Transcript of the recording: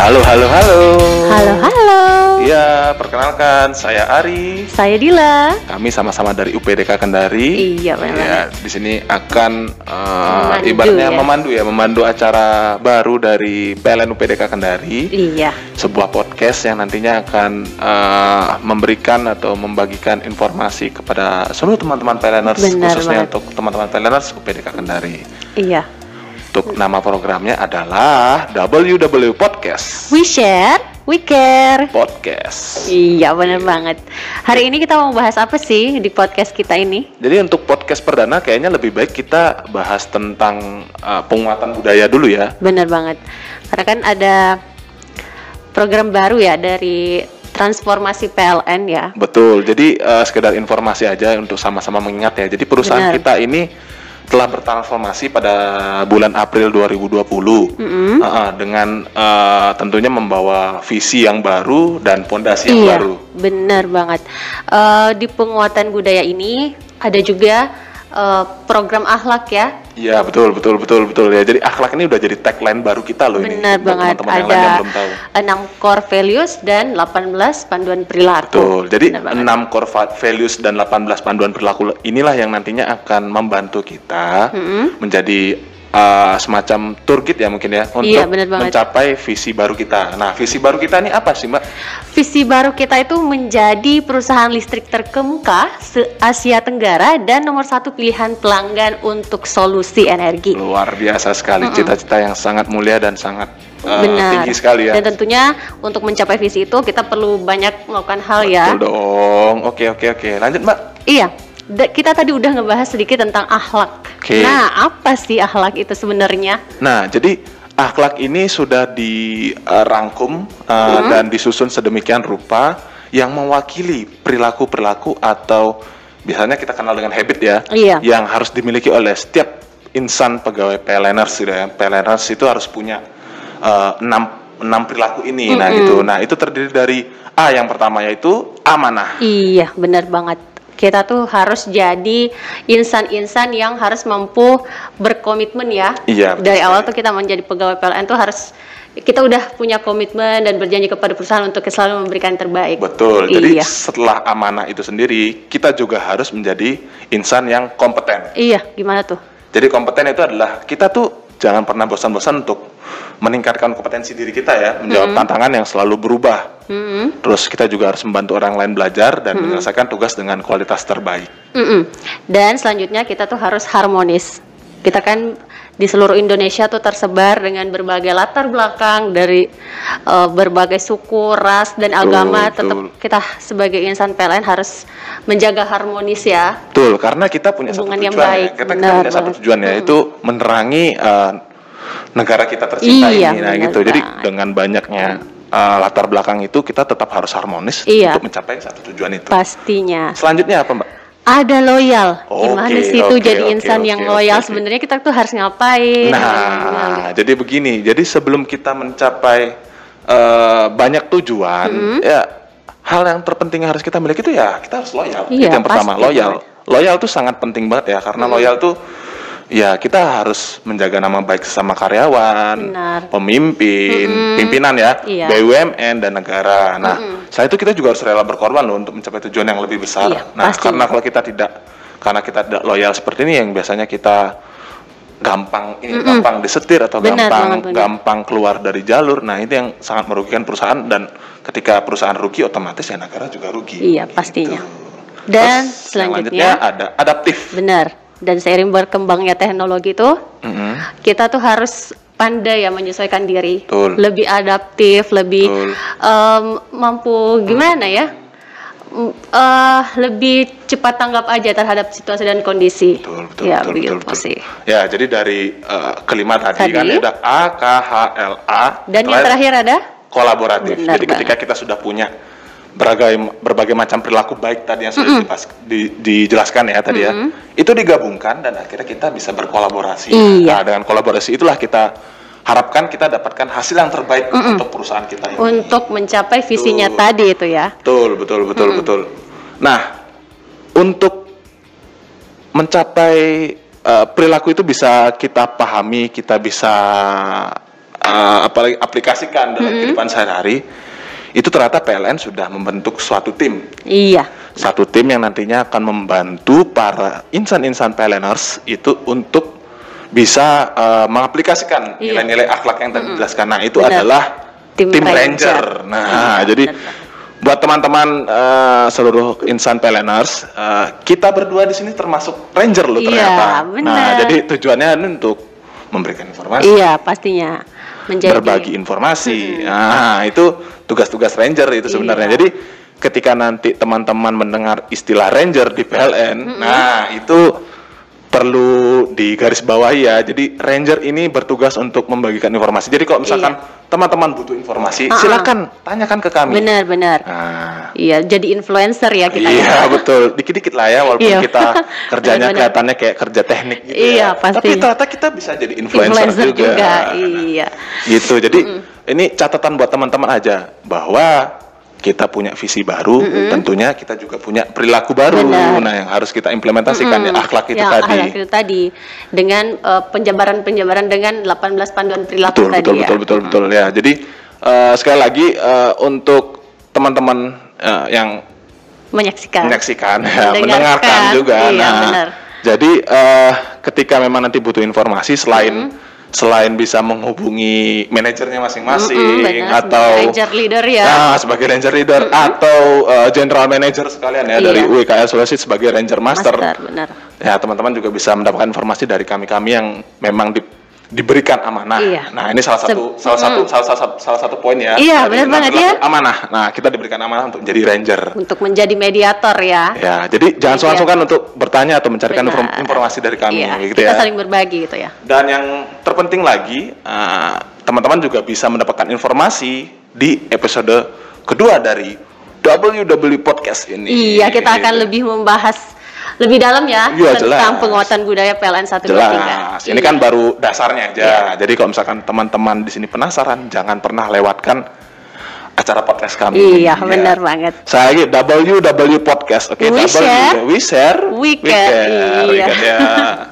Halo, halo, halo. Halo, halo. Ya, perkenalkan saya Ari. Saya Dila. Kami sama-sama dari UPDK Kendari. Iya, benar. Ya, di sini akan uh, Memandu, ibaratnya ya. memandu ya, memandu acara baru dari PLN UPDK Kendari. Iya. Sebuah podcast yang nantinya akan uh, memberikan atau membagikan informasi kepada seluruh teman-teman PLNers Benar khususnya banget. untuk teman-teman PLNers UPDK Kendari. Iya. Untuk nama programnya adalah WW Podcast. We share, we care. Podcast. Iya, benar banget. Hari ini kita mau bahas apa sih di podcast kita ini? Jadi untuk podcast perdana kayaknya lebih baik kita bahas tentang uh, penguatan budaya dulu ya. Benar banget. Karena kan ada program baru ya dari transformasi PLN ya. Betul. Jadi uh, sekedar informasi aja untuk sama-sama mengingat ya. Jadi perusahaan Benar. kita ini telah bertransformasi pada bulan April 2020 Mm-mm. Uh, dengan uh, tentunya membawa visi yang baru dan pondasi yang Iya, baru. benar banget. Eh, di penguatan budaya ini ada juga eh, program akhlak ya. Iya betul betul betul betul ya. Jadi akhlak ini udah jadi tagline baru kita loh ini. Benar Buat banget. Lain yang Ada. 6 core values dan 18 panduan perilaku. Betul. Jadi. 6 core va- values dan 18 panduan perilaku inilah yang nantinya akan membantu kita Mm-mm. menjadi uh, semacam tour guide ya mungkin ya untuk Iya, benar banget. mencapai visi baru kita. Nah, visi baru kita ini apa sih, Mbak? Visi baru kita itu menjadi perusahaan listrik terkemuka se-Asia Tenggara dan nomor satu pilihan pelanggan untuk solusi energi. Luar biasa sekali cita-cita yang sangat mulia dan sangat uh, Benar. tinggi sekali ya. Dan tentunya untuk mencapai visi itu kita perlu banyak melakukan hal ya. Betul dong. Oke, oke, oke. Lanjut, Mbak. Iya. Da- kita tadi udah ngebahas sedikit tentang akhlak. Oke. Nah, apa sih akhlak itu sebenarnya? Nah, jadi akhlak ini sudah dirangkum uh, Hmm. dan disusun sedemikian rupa yang mewakili perilaku-perilaku atau biasanya kita kenal dengan habit ya, Iya. yang harus dimiliki oleh setiap insan pegawai PLNers gitu ya. PLNers itu harus punya uh, enam enam perilaku ini. Nah, gitu. Nah, itu terdiri dari A yang pertama yaitu amanah. Iya, benar banget. Kita tuh harus jadi insan-insan yang harus mampu berkomitmen ya. Iya, Dari awal tuh kita menjadi pegawai PLN tuh harus kita udah punya komitmen dan berjanji kepada perusahaan untuk selalu memberikan yang terbaik. Betul. Jadi Iya. setelah amanah itu sendiri, kita juga harus menjadi insan yang kompeten. Iya, gimana tuh? Jadi kompeten itu adalah kita tuh jangan pernah bosan-bosan untuk meningkatkan kompetensi diri kita ya, menjawab tantangan yang selalu berubah. Mm-mm. Terus kita juga harus membantu orang lain belajar dan menyelesaikan tugas dengan kualitas terbaik. Mm-mm. Dan selanjutnya kita tuh harus harmonis. Kita kan di seluruh Indonesia tuh tersebar dengan berbagai latar belakang dari eh, berbagai suku, ras dan agama. betul. Tetap kita sebagai insan PLN harus menjaga harmonis ya. Betul, karena kita punya satu tujuan yang ya. baik, Kita, kita benar punya satu tujuan ya, itu menerangi uh, negara kita tercinta Iya, ini. Nah, benar gitu. Jadi dengan banyaknya uh, latar belakang itu kita tetap harus harmonis Iya. untuk mencapai satu tujuan itu. Pastinya. Selanjutnya apa, Mbak? Ada loyal. Gimana sih itu oke, jadi oke, insan yang oke, loyal? oke. Sebenarnya kita tuh harus ngapain? Nah, jadi begini. Jadi sebelum kita mencapai eh, banyak tujuan, ya hal yang terpenting yang harus kita miliki itu ya kita harus loyal. Iya, itu yang pertama, pasti loyal. Loyal tuh sangat penting banget ya karena loyal tuh ya kita harus menjaga nama baik sesama karyawan, Benar. pemimpin, pimpinan ya, Iya. BUMN dan negara. Nah, selain itu kita juga harus rela berkorban loh untuk mencapai tujuan yang lebih besar. Iya, nah, pasti. karena kalau kita tidak karena kita tidak loyal seperti ini yang biasanya kita gampang ini gampang disetir atau Benar gampang banget, benar. gampang keluar dari jalur. Nah, itu yang sangat merugikan perusahaan dan ketika perusahaan rugi otomatis ya negara juga rugi. Iya, Gitu. pastinya. Dan Terus yang selanjutnya ada adaptif. benar. Dan seiring berkembangnya teknologi tuh Mhm. kita tuh harus pandai ya menyesuaikan diri, Betul. lebih adaptif, lebih Betul. em, mampu gimana ya, eh, lebih cepat tanggap aja terhadap situasi dan kondisi. Betul, betul, ya betul, begitu betul, sih. Ya, jadi dari eh, kelima tadi, Tadi. kan ada A, K, H, L, A. Dan yang terakhir ada kolaboratif. Benar Jadi ketika kita sudah punya berbagai berbagai macam perilaku baik tadi yang sudah dipas- di- dijelaskan ya tadi ya, itu digabungkan dan akhirnya kita bisa berkolaborasi. Iya. Nah, dengan kolaborasi itulah kita harapkan kita dapatkan hasil yang terbaik untuk perusahaan kita ini. untuk mencapai visinya Betul. tadi itu ya. Betul, betul, betul, betul. Nah, untuk mencapai eh, perilaku itu bisa kita pahami, kita bisa uh, apalagi aplikasikan dalam kehidupan sehari-hari, itu ternyata PLN sudah membentuk suatu tim. Iya. Satu tim yang nantinya akan membantu para insan-insan PLNers itu untuk bisa uh, mengaplikasikan Iya. nilai-nilai akhlak yang tadi dijelaskan. Nah, itu Benar. adalah Tim tim, Ranger. Ranger. Nah, Iya, jadi benar. buat teman-teman uh, seluruh insan PLNers, uh, kita berdua di sini termasuk Ranger loh Iya, ternyata. benar. Nah, jadi tujuannya ini untuk memberikan informasi Iya, pastinya. Menjadi berbagi informasi. Nah, itu tugas-tugas ranger itu sebenarnya. Iya. Jadi ketika nanti teman-teman mendengar istilah ranger di PLN, nah itu perlu digarisbawahi ya. Jadi ranger ini bertugas untuk membagikan informasi. Jadi kalau misalkan teman-teman butuh informasi, Ah, ah. silakan tanyakan ke kami. Benar-benar. Nah, Iya, jadi influencer ya kita. iya ya. betul. Dikit-dikit lah ya walaupun Iya. kita kerjanya Benar-benar. kelihatannya kayak kerja teknik gitu Iya, ya. pasti. Tapi ternyata kita bisa jadi influencer, Influencer juga. Iya. gitu jadi ini catatan buat teman-teman aja bahwa kita punya visi baru tentunya kita juga punya perilaku baru Benar. nah yang harus kita implementasikan ya akhlak itu Ya, tadi akhlak itu tadi dengan eh, penjabaran-penjabaran dengan 18 panduan perilaku betul tadi betul ya. betul betul betul ya jadi eh, sekali lagi eh, untuk teman-teman eh, yang Menyaksikan. menyaksikan ya, Mendengarkan. juga Iya, nah benar. jadi eh, ketika memang nanti butuh informasi selain selain bisa menghubungi manajernya masing-masing Mm-mm, benar, atau ranger leader ya. Nah, sebagai ranger leader atau uh, general manager sekalian ya Iya. dari UKL Sulawesi sebagai ranger master. benar. Ya, teman-teman juga bisa mendapatkan informasi dari kami-kami yang memang di- diberikan amanah. Iya. Nah, ini salah satu Se- salah satu salah, salah, salah satu poin ya. Iya, dari benar banget ya. Amanah. Nah, kita diberikan amanah untuk menjadi ranger. Untuk menjadi mediator ya. Ya, jadi jangan sungkan-sungkan untuk bertanya atau mencarikan Benar. inform- informasi dari kami Iya, gitu kita ya. saling berbagi gitu ya. Dan yang terpenting lagi, uh, teman-teman juga bisa mendapatkan informasi di episode kedua dari WW Podcast ini. Iya, kita akan lebih membahas lebih dalam ya Iya, tentang jelas. penguatan budaya PLN 123. Jelas. Ini Iya. kan baru dasarnya aja. Jadi kalau misalkan teman-teman di sini penasaran, jangan pernah lewatkan acara podcast kami. Iya, benar banget. Saya lagi WW Podcast. Oke, We W. share. We share. We care. care. Iya. We care, ya.